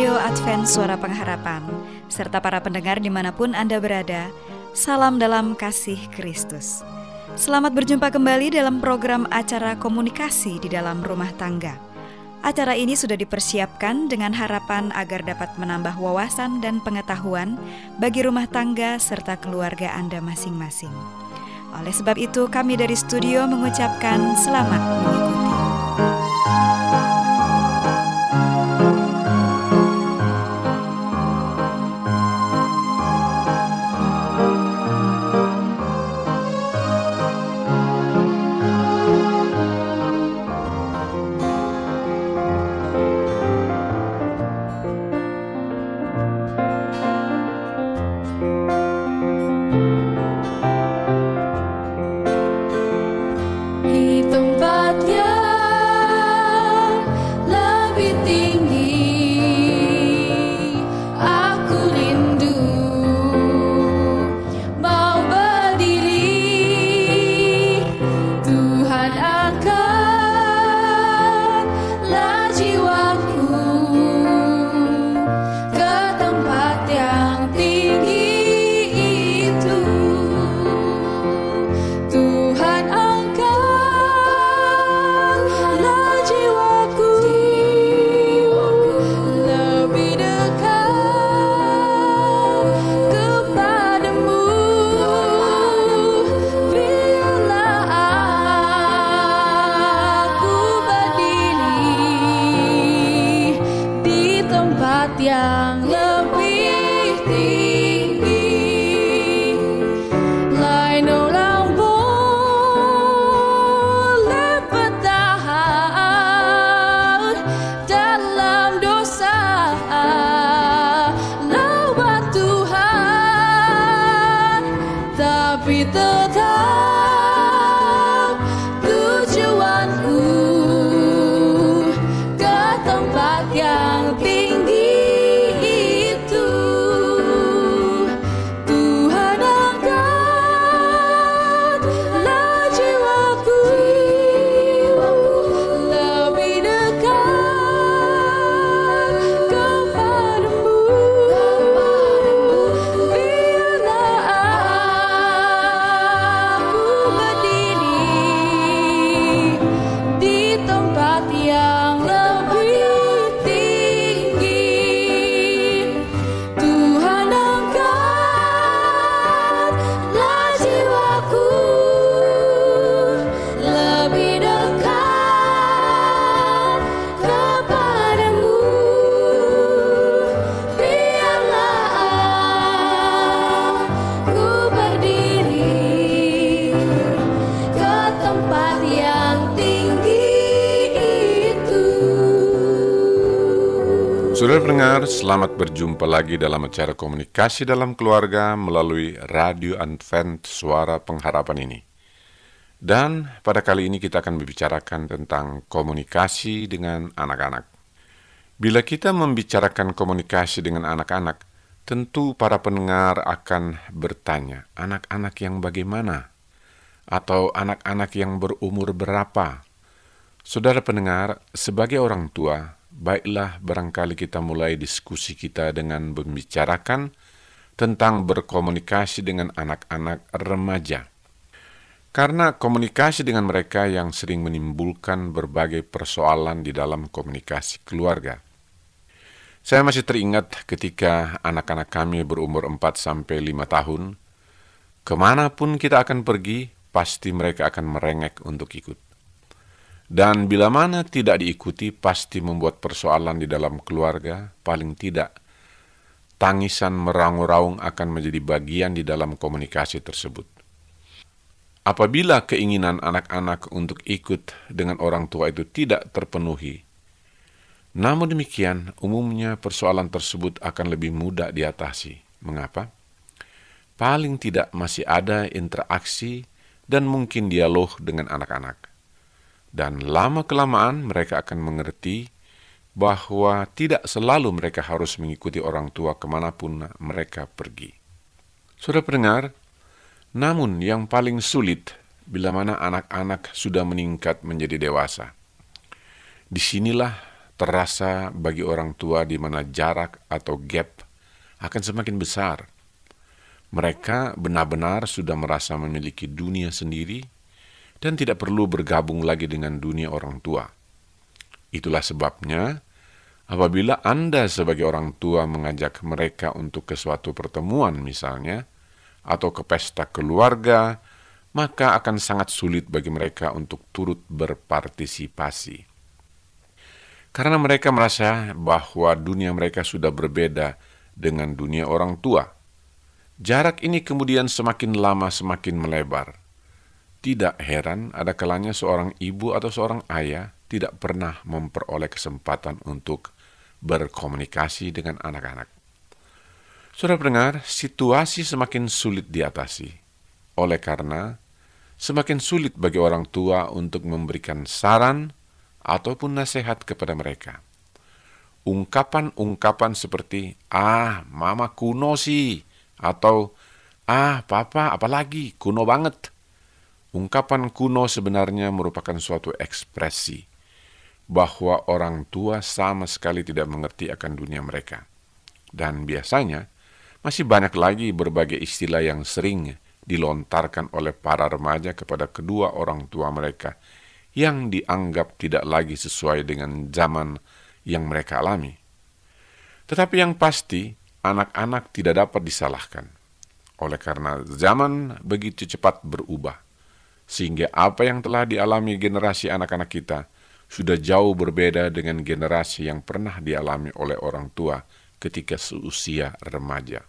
Radio Advent Suara Pengharapan, serta para pendengar di mana pun Anda berada, salam dalam kasih Kristus. Selamat berjumpa kembali dalam program acara komunikasi di dalam rumah tangga. Acara ini sudah dipersiapkan dengan harapan agar dapat menambah wawasan dan pengetahuan bagi rumah tangga serta keluarga Anda masing-masing. Oleh sebab itu, kami dari studio mengucapkan selamat mengikuti. Berjumpa lagi dalam acara komunikasi dalam keluarga melalui Radio Advent Suara Pengharapan ini. Dan pada kali ini kita akan membicarakan tentang komunikasi dengan anak-anak. Bila kita membicarakan komunikasi dengan anak-anak, tentu para pendengar akan bertanya, anak-anak yang bagaimana? Atau anak-anak yang berumur berapa? Saudara pendengar, sebagai orang tua, baiklah barangkali kita mulai diskusi kita dengan membicarakan tentang berkomunikasi dengan anak-anak remaja. Karena komunikasi dengan mereka yang sering menimbulkan berbagai persoalan di dalam komunikasi keluarga. Saya masih teringat ketika anak-anak kami berumur 4 sampai 5 tahun, ke mana pun kita akan pergi, pasti mereka akan merengek untuk ikut. Dan bila mana tidak diikuti, pasti membuat persoalan di dalam keluarga, paling tidak tangisan meraung-raung akan menjadi bagian di dalam komunikasi tersebut. Apabila keinginan anak-anak untuk ikut dengan orang tua itu tidak terpenuhi, namun demikian umumnya persoalan tersebut akan lebih mudah diatasi. Mengapa? Paling tidak masih ada interaksi dan mungkin dialog dengan anak-anak. Dan lama-kelamaan mereka akan mengerti bahwa tidak selalu mereka harus mengikuti orang tua ke mana pun mereka pergi. Sudah pendengar, namun yang paling sulit bila mana anak-anak sudah meningkat menjadi dewasa. Di sinilah terasa bagi orang tua di mana jarak atau gap akan semakin besar. Mereka benar-benar sudah merasa memiliki dunia sendiri dan tidak perlu bergabung lagi dengan dunia orang tua. Itulah sebabnya, apabila Anda sebagai orang tua mengajak mereka untuk ke suatu pertemuan misalnya, atau ke pesta keluarga, maka akan sangat sulit bagi mereka untuk turut berpartisipasi. Karena mereka merasa bahwa dunia mereka sudah berbeda dengan dunia orang tua. Jarak ini kemudian semakin lama semakin melebar. Tidak heran ada kalanya seorang ibu atau seorang ayah tidak pernah memperoleh kesempatan untuk berkomunikasi dengan anak-anak. Sudah pendengar, situasi semakin sulit diatasi. Oleh karena, semakin sulit bagi orang tua untuk memberikan saran ataupun nasihat kepada mereka. Ungkapan-ungkapan seperti, ah mama kuno sih, atau ah papa apalagi kuno banget. Ungkapan kuno sebenarnya merupakan suatu ekspresi bahwa orang tua sama sekali tidak mengerti akan dunia mereka. Dan biasanya, masih banyak lagi berbagai istilah yang sering dilontarkan oleh para remaja kepada kedua orang tua mereka yang dianggap tidak lagi sesuai dengan zaman yang mereka alami. Tetapi yang pasti, anak-anak tidak dapat disalahkan. Oleh karena zaman begitu cepat berubah, sehingga apa yang telah dialami generasi anak-anak kita sudah jauh berbeda dengan generasi yang pernah dialami oleh orang tua ketika seusia remaja.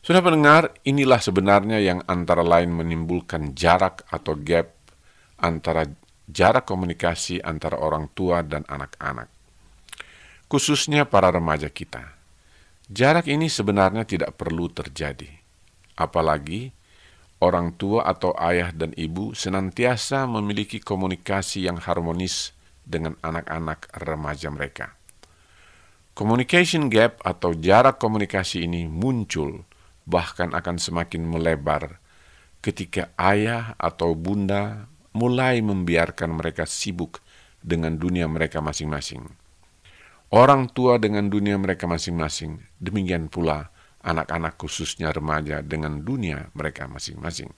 Sudah mendengar, inilah sebenarnya yang antara lain menimbulkan jarak atau gap antara jarak komunikasi antara orang tua dan anak-anak. Khususnya para remaja kita. Jarak ini sebenarnya tidak perlu terjadi. Apalagi orang tua atau ayah dan ibu senantiasa memiliki komunikasi yang harmonis dengan anak-anak remaja mereka. Communication gap atau jarak komunikasi ini muncul bahkan akan semakin melebar ketika ayah atau bunda mulai membiarkan mereka sibuk dengan dunia mereka masing-masing. Orang tua dengan dunia mereka masing-masing, demikian pula anak-anak khususnya remaja dengan dunia mereka masing-masing.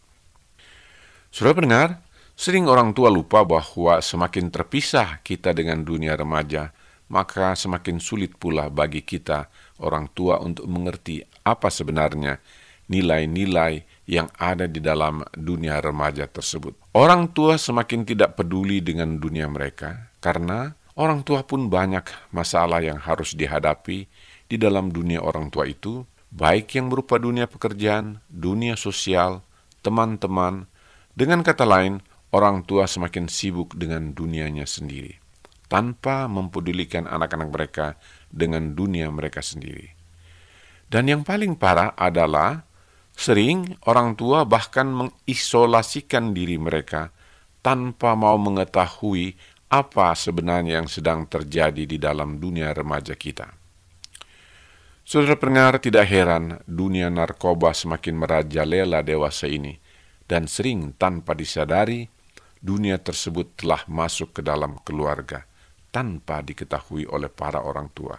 Sudah pendengar, sering orang tua lupa bahwa semakin terpisah kita dengan dunia remaja, maka semakin sulit pula bagi kita orang tua untuk mengerti apa sebenarnya nilai-nilai yang ada di dalam dunia remaja tersebut. Orang tua semakin tidak peduli dengan dunia mereka karena orang tua pun banyak masalah yang harus dihadapi di dalam dunia orang tua itu, baik yang berupa dunia pekerjaan, dunia sosial, teman-teman. Dengan kata lain, orang tua semakin sibuk dengan dunianya sendiri tanpa mempedulikan anak-anak mereka dengan dunia mereka sendiri. Dan yang paling parah adalah sering orang tua bahkan mengisolasikan diri mereka tanpa mau mengetahui apa sebenarnya yang sedang terjadi di dalam dunia remaja kita. Saudara pendengar, tidak heran dunia narkoba semakin merajalela dewasa ini, dan sering tanpa disadari, dunia tersebut telah masuk ke dalam keluarga tanpa diketahui oleh para orang tua.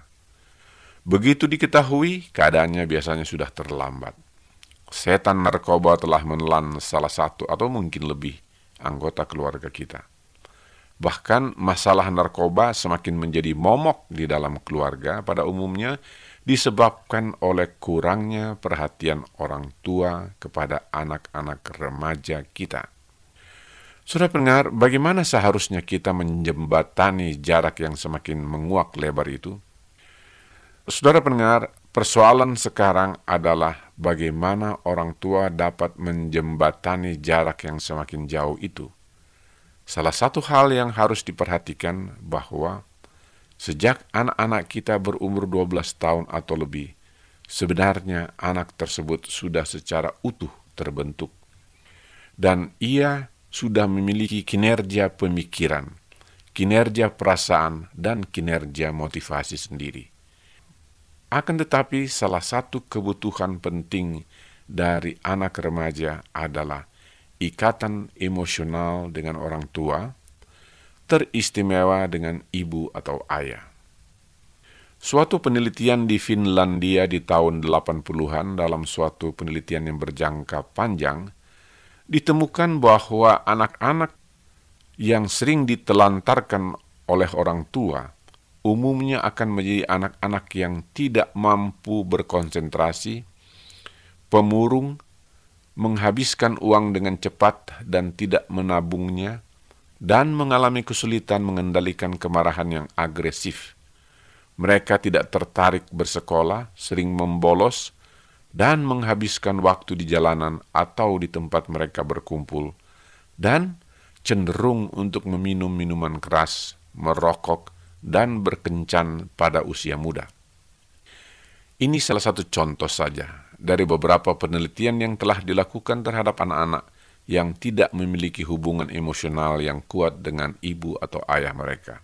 Begitu diketahui, keadaannya biasanya sudah terlambat. setan narkoba telah menelan salah satu atau mungkin lebih anggota keluarga kita. Bahkan masalah narkoba semakin menjadi momok di dalam keluarga pada umumnya disebabkan oleh kurangnya perhatian orang tua kepada anak-anak remaja kita. Sudah pendengar, bagaimana seharusnya kita menjembatani jarak yang semakin menguak lebar itu? Saudara pendengar, persoalan sekarang adalah bagaimana orang tua dapat menjembatani jarak yang semakin jauh itu. Salah satu hal yang harus diperhatikan bahwa sejak anak-anak kita berumur 12 tahun atau lebih, sebenarnya anak tersebut sudah secara utuh terbentuk. Dan ia sudah memiliki kinerja pemikiran, kinerja perasaan, dan kinerja motivasi sendiri. Akan tetapi salah satu kebutuhan penting dari anak remaja adalah ikatan emosional dengan orang tua, teristimewa dengan ibu atau ayah. Suatu penelitian di Finlandia di tahun 80-an dalam suatu penelitian yang berjangka panjang, ditemukan bahwa anak-anak yang sering ditelantarkan oleh orang tua umumnya akan menjadi anak-anak yang tidak mampu berkonsentrasi, pemurung, menghabiskan uang dengan cepat dan tidak menabungnya, dan mengalami kesulitan mengendalikan kemarahan yang agresif. Mereka tidak tertarik bersekolah, sering membolos, dan menghabiskan waktu di jalanan atau di tempat mereka berkumpul, dan cenderung untuk meminum minuman keras, merokok, dan berkencan pada usia muda. Ini salah satu contoh saja dari beberapa penelitian yang telah dilakukan terhadap anak-anak yang tidak memiliki hubungan emosional yang kuat dengan ibu atau ayah mereka.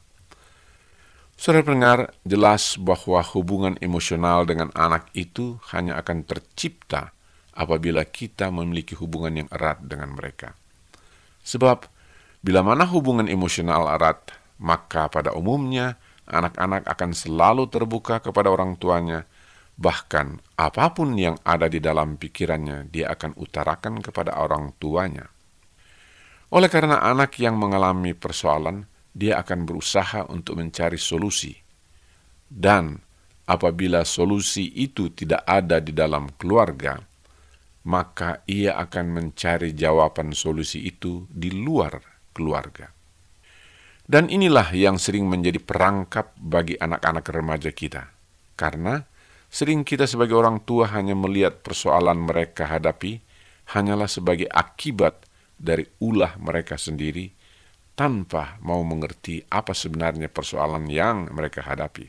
Saudara pendengar, jelas bahwa hubungan emosional dengan anak itu hanya akan tercipta apabila kita memiliki hubungan yang erat dengan mereka. Sebab, bila mana hubungan emosional erat, maka pada umumnya anak-anak akan selalu terbuka kepada orang tuanya Bahkan apa pun yang ada di dalam pikirannya, dia akan utarakan kepada orang tuanya. Oleh karena anak yang mengalami persoalan, dia akan berusaha untuk mencari solusi. Dan apabila solusi itu tidak ada di dalam keluarga, maka ia akan mencari jawaban solusi itu di luar keluarga. Dan inilah yang sering menjadi perangkap bagi anak-anak remaja kita. Karena Sering kita sebagai orang tua hanya melihat persoalan mereka hadapi hanyalah sebagai akibat dari ulah mereka sendiri tanpa mau mengerti apa sebenarnya persoalan yang mereka hadapi.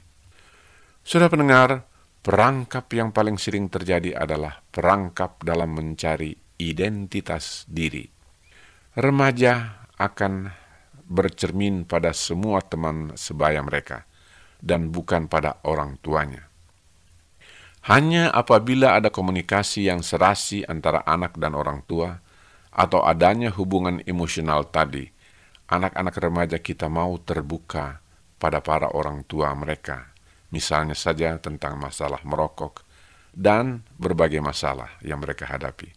Sudah pendengar, perangkap yang paling sering terjadi adalah perangkap dalam mencari identitas diri. Remaja akan bercermin pada semua teman sebaya mereka dan bukan pada orang tuanya. Hanya apabila ada komunikasi yang serasi antara anak dan orang tua, atau adanya hubungan emosional tadi, anak-anak remaja kita mau terbuka pada para orang tua mereka, misalnya saja tentang masalah merokok dan berbagai masalah yang mereka hadapi.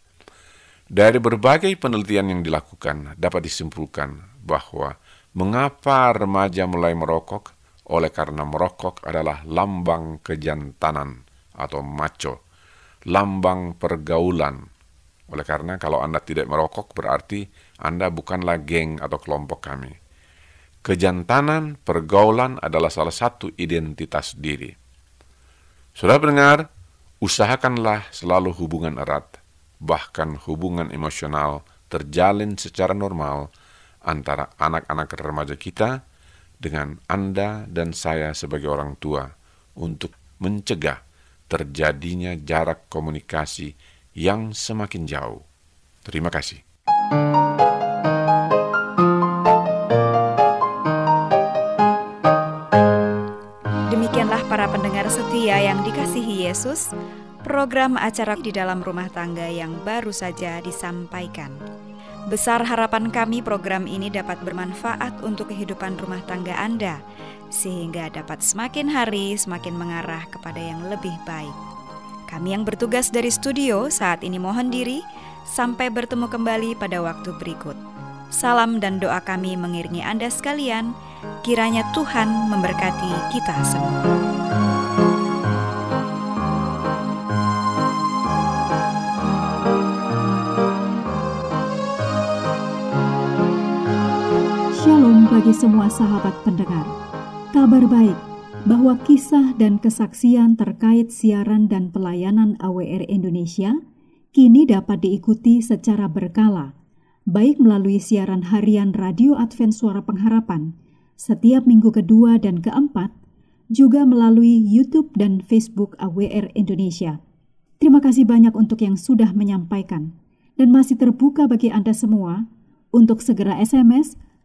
Dari berbagai penelitian yang dilakukan, dapat disimpulkan bahwa mengapa remaja mulai merokok, oleh karena merokok adalah lambang kejantanan atau maco, lambang pergaulan. Oleh karena kalau Anda tidak merokok berarti Anda bukanlah geng atau kelompok kami. Kejantanan pergaulan adalah salah satu identitas diri. Sudah mendengar, usahakanlah selalu hubungan erat, bahkan hubungan emosional terjalin secara normal antara anak-anak remaja kita dengan Anda dan saya sebagai orang tua untuk mencegah terjadinya jarak komunikasi yang semakin jauh. Terima kasih. Demikianlah para pendengar setia yang dikasihi Yesus, program acara di dalam rumah tangga yang baru saja disampaikan. Besar harapan kami program ini dapat bermanfaat untuk kehidupan rumah tangga Anda sehingga dapat semakin hari semakin mengarah kepada yang lebih baik. Kami yang bertugas dari studio saat ini mohon diri, sampai bertemu kembali pada waktu berikut. Salam dan doa kami mengiringi Anda sekalian, kiranya Tuhan memberkati kita semua. Bagi semua sahabat pendengar. Kabar baik bahwa kisah dan kesaksian terkait siaran dan pelayanan AWR Indonesia kini dapat diikuti secara berkala, baik melalui siaran harian Radio Advent Suara Pengharapan setiap minggu kedua dan keempat, juga melalui YouTube dan Facebook AWR Indonesia. Terima kasih banyak untuk yang sudah menyampaikan dan masih terbuka bagi Anda semua untuk segera SMS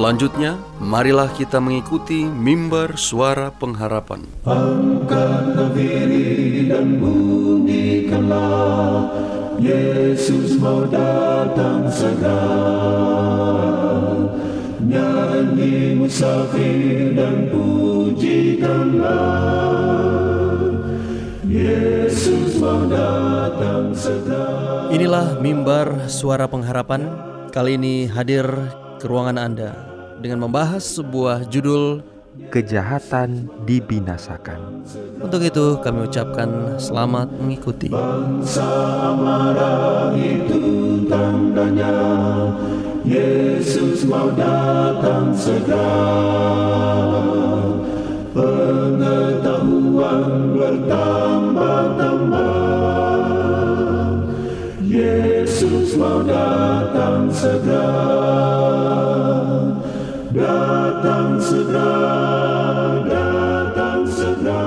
Selanjutnya, marilah kita mengikuti mimbar suara pengharapan. Angkatlah diri dan bunyikanlah Yesus mau datang segera Nyanyi musafir dan pujikanlah Yesus mau datang segera Inilah mimbar suara pengharapan. Kali ini hadir ke ruangan Anda dengan membahas sebuah judul kejahatan dibinasakan. Untuk itu kami ucapkan selamat mengikuti. Bangsa marah itu tandanya Yesus mau datang segera Pengetahuan bertambah-tambah Yesus mau datang segera Datang segera, datang segera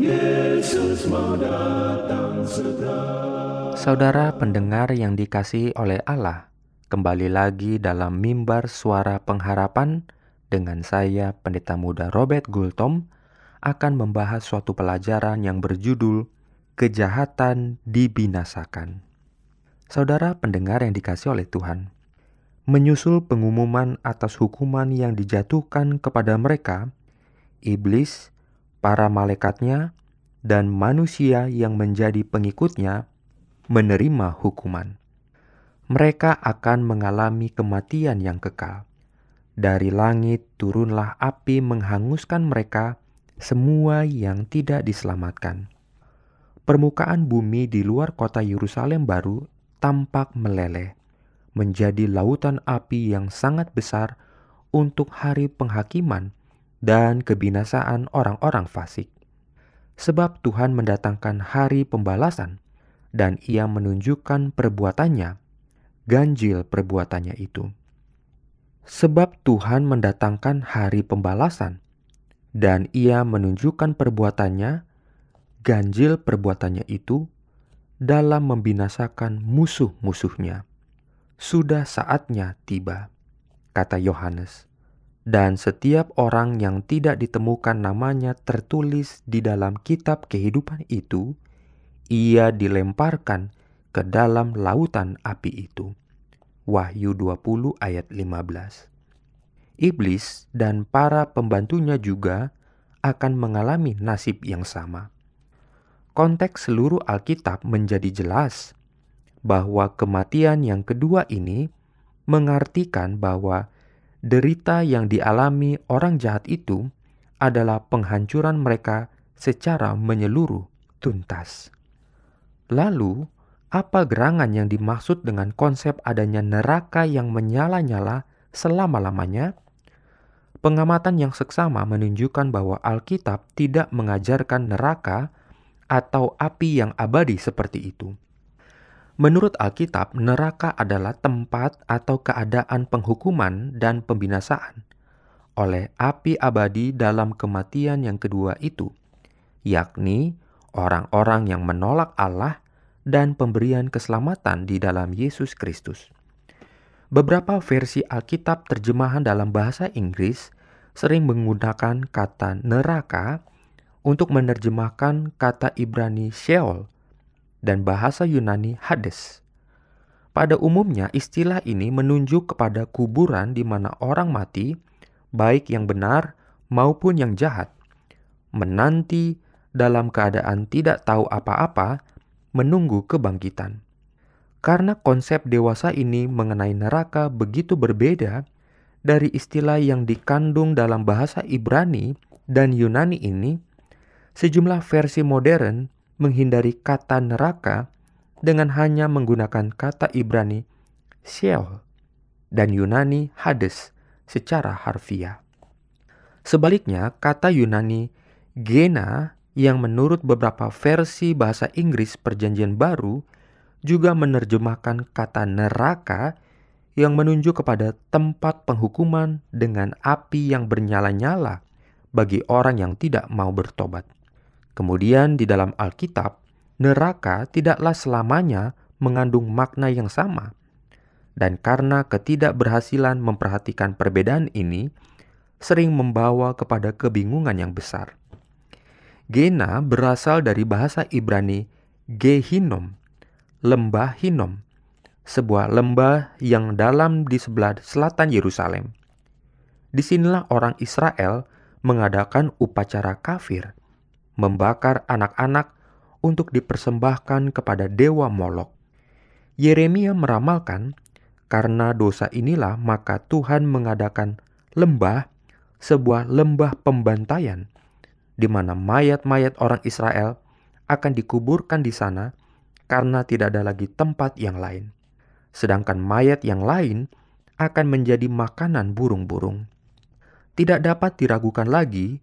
Yesus mau datang segera Saudara pendengar yang dikasihi oleh Allah, kembali lagi dalam mimbar suara pengharapan dengan saya Pendeta Muda Robert Gultom akan membahas suatu pelajaran yang berjudul Kejahatan Dibinasakan. Saudara pendengar yang dikasih oleh Tuhan, menyusul pengumuman atas hukuman yang dijatuhkan kepada mereka, iblis, para malaikatnya, dan manusia yang menjadi pengikutnya menerima hukuman. Mereka akan mengalami kematian yang kekal. Dari langit turunlah api menghanguskan mereka, semua yang tidak diselamatkan. Permukaan bumi di luar kota Yerusalem baru tampak meleleh menjadi lautan api yang sangat besar untuk hari penghakiman dan kebinasaan orang-orang fasik. Sebab Tuhan mendatangkan hari pembalasan dan ia menunjukkan perbuatannya, ganjil perbuatannya itu. Sebab Tuhan mendatangkan hari pembalasan dan ia menunjukkan perbuatannya, ganjil perbuatannya itu dalam membinasakan musuh-musuhnya sudah saatnya tiba, kata Yohanes. Dan setiap orang yang tidak ditemukan namanya tertulis di dalam kitab kehidupan itu, ia dilemparkan ke dalam lautan api itu. Wahyu 20 ayat 15. Iblis dan para pembantunya juga akan mengalami nasib yang sama. Konteks seluruh Alkitab menjadi jelas bahwa kematian yang kedua ini mengartikan bahwa derita yang dialami orang jahat itu adalah penghancuran mereka secara menyeluruh tuntas. Lalu, apa gerangan yang dimaksud dengan konsep adanya neraka yang menyala-nyala selama-lamanya? Pengamatan yang seksama menunjukkan bahwa Alkitab tidak mengajarkan neraka atau api yang abadi seperti itu. Menurut Alkitab, neraka adalah tempat atau keadaan penghukuman dan pembinasaan oleh api abadi dalam kematian yang kedua itu, yakni orang-orang yang menolak Allah dan pemberian keselamatan di dalam Yesus Kristus. Beberapa versi Alkitab terjemahan dalam bahasa Inggris sering menggunakan kata neraka untuk menerjemahkan kata Ibrani Sheol dan bahasa Yunani Hades. Pada umumnya istilah ini menunjuk kepada kuburan di mana orang mati, baik yang benar maupun yang jahat, menanti dalam keadaan tidak tahu apa-apa, menunggu kebangkitan. Karena konsep dewasa ini mengenai neraka begitu berbeda dari istilah yang dikandung dalam bahasa Ibrani dan Yunani ini, sejumlah versi modern menghindari kata neraka dengan hanya menggunakan kata Ibrani Sheol dan Yunani Hades secara harfiah. Sebaliknya, kata Yunani Gena yang menurut beberapa versi bahasa Inggris Perjanjian Baru juga menerjemahkan kata neraka yang menunjuk kepada tempat penghukuman dengan api yang bernyala-nyala bagi orang yang tidak mau bertobat. Kemudian di dalam Alkitab, neraka tidaklah selamanya mengandung makna yang sama. Dan karena ketidakberhasilan memperhatikan perbedaan ini, sering membawa kepada kebingungan yang besar. Gena berasal dari bahasa Ibrani Gehinom lembah Hinom, sebuah lembah yang dalam di sebelah selatan Yerusalem. Di sinilah orang Israel mengadakan upacara kafir, membakar anak-anak untuk dipersembahkan kepada dewa Molok. Yeremia meramalkan, karena dosa inilah maka Tuhan mengadakan lembah, sebuah lembah pembantaian, di mana mayat-mayat orang Israel akan dikuburkan di sana karena tidak ada lagi tempat yang lain. Sedangkan mayat yang lain akan menjadi makanan burung-burung. Tidak dapat diragukan lagi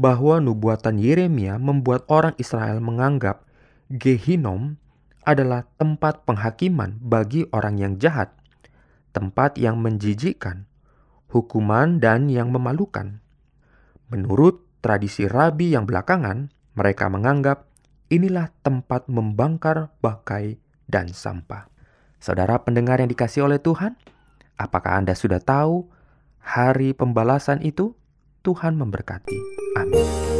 bahwa nubuatan Yeremia membuat orang Israel menganggap Gehinom adalah tempat penghakiman bagi orang yang jahat, tempat yang menjijikkan, hukuman dan yang memalukan. Menurut tradisi rabi yang belakangan, mereka menganggap inilah tempat membangkar bangkai dan sampah. Saudara pendengar yang dikasih oleh Tuhan, apakah Anda sudah tahu hari pembalasan itu? Tuhan memberkati. 按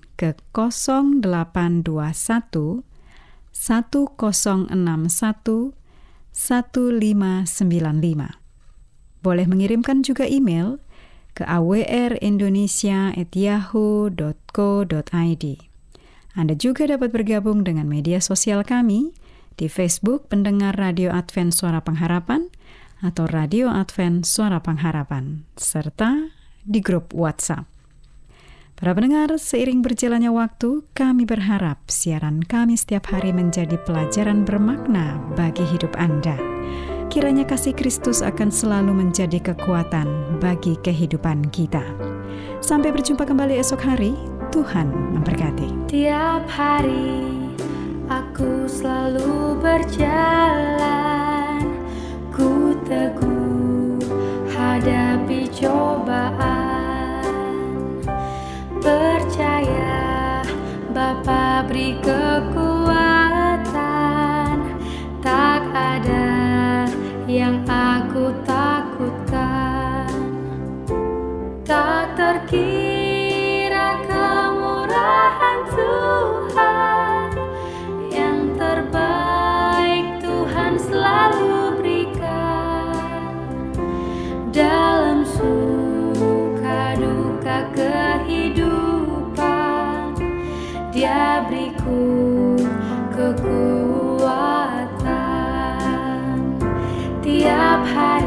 ke 0821 1061 1595. Boleh mengirimkan juga email ke awrindonesia@yahoo.co.id. Anda juga dapat bergabung dengan media sosial kami di Facebook Pendengar Radio Advent Suara Pengharapan atau Radio Advent Suara Pengharapan, serta di grup WhatsApp. Para pendengar, seiring berjalannya waktu, kami berharap siaran kami setiap hari menjadi pelajaran bermakna bagi hidup Anda. Kiranya kasih Kristus akan selalu menjadi kekuatan bagi kehidupan kita. Sampai berjumpa kembali esok hari, Tuhan memberkati. Tiap hari aku selalu berjalan, ku teguh hadapi coba beri kekuatan. Tak ada yang aku takutkan. up high.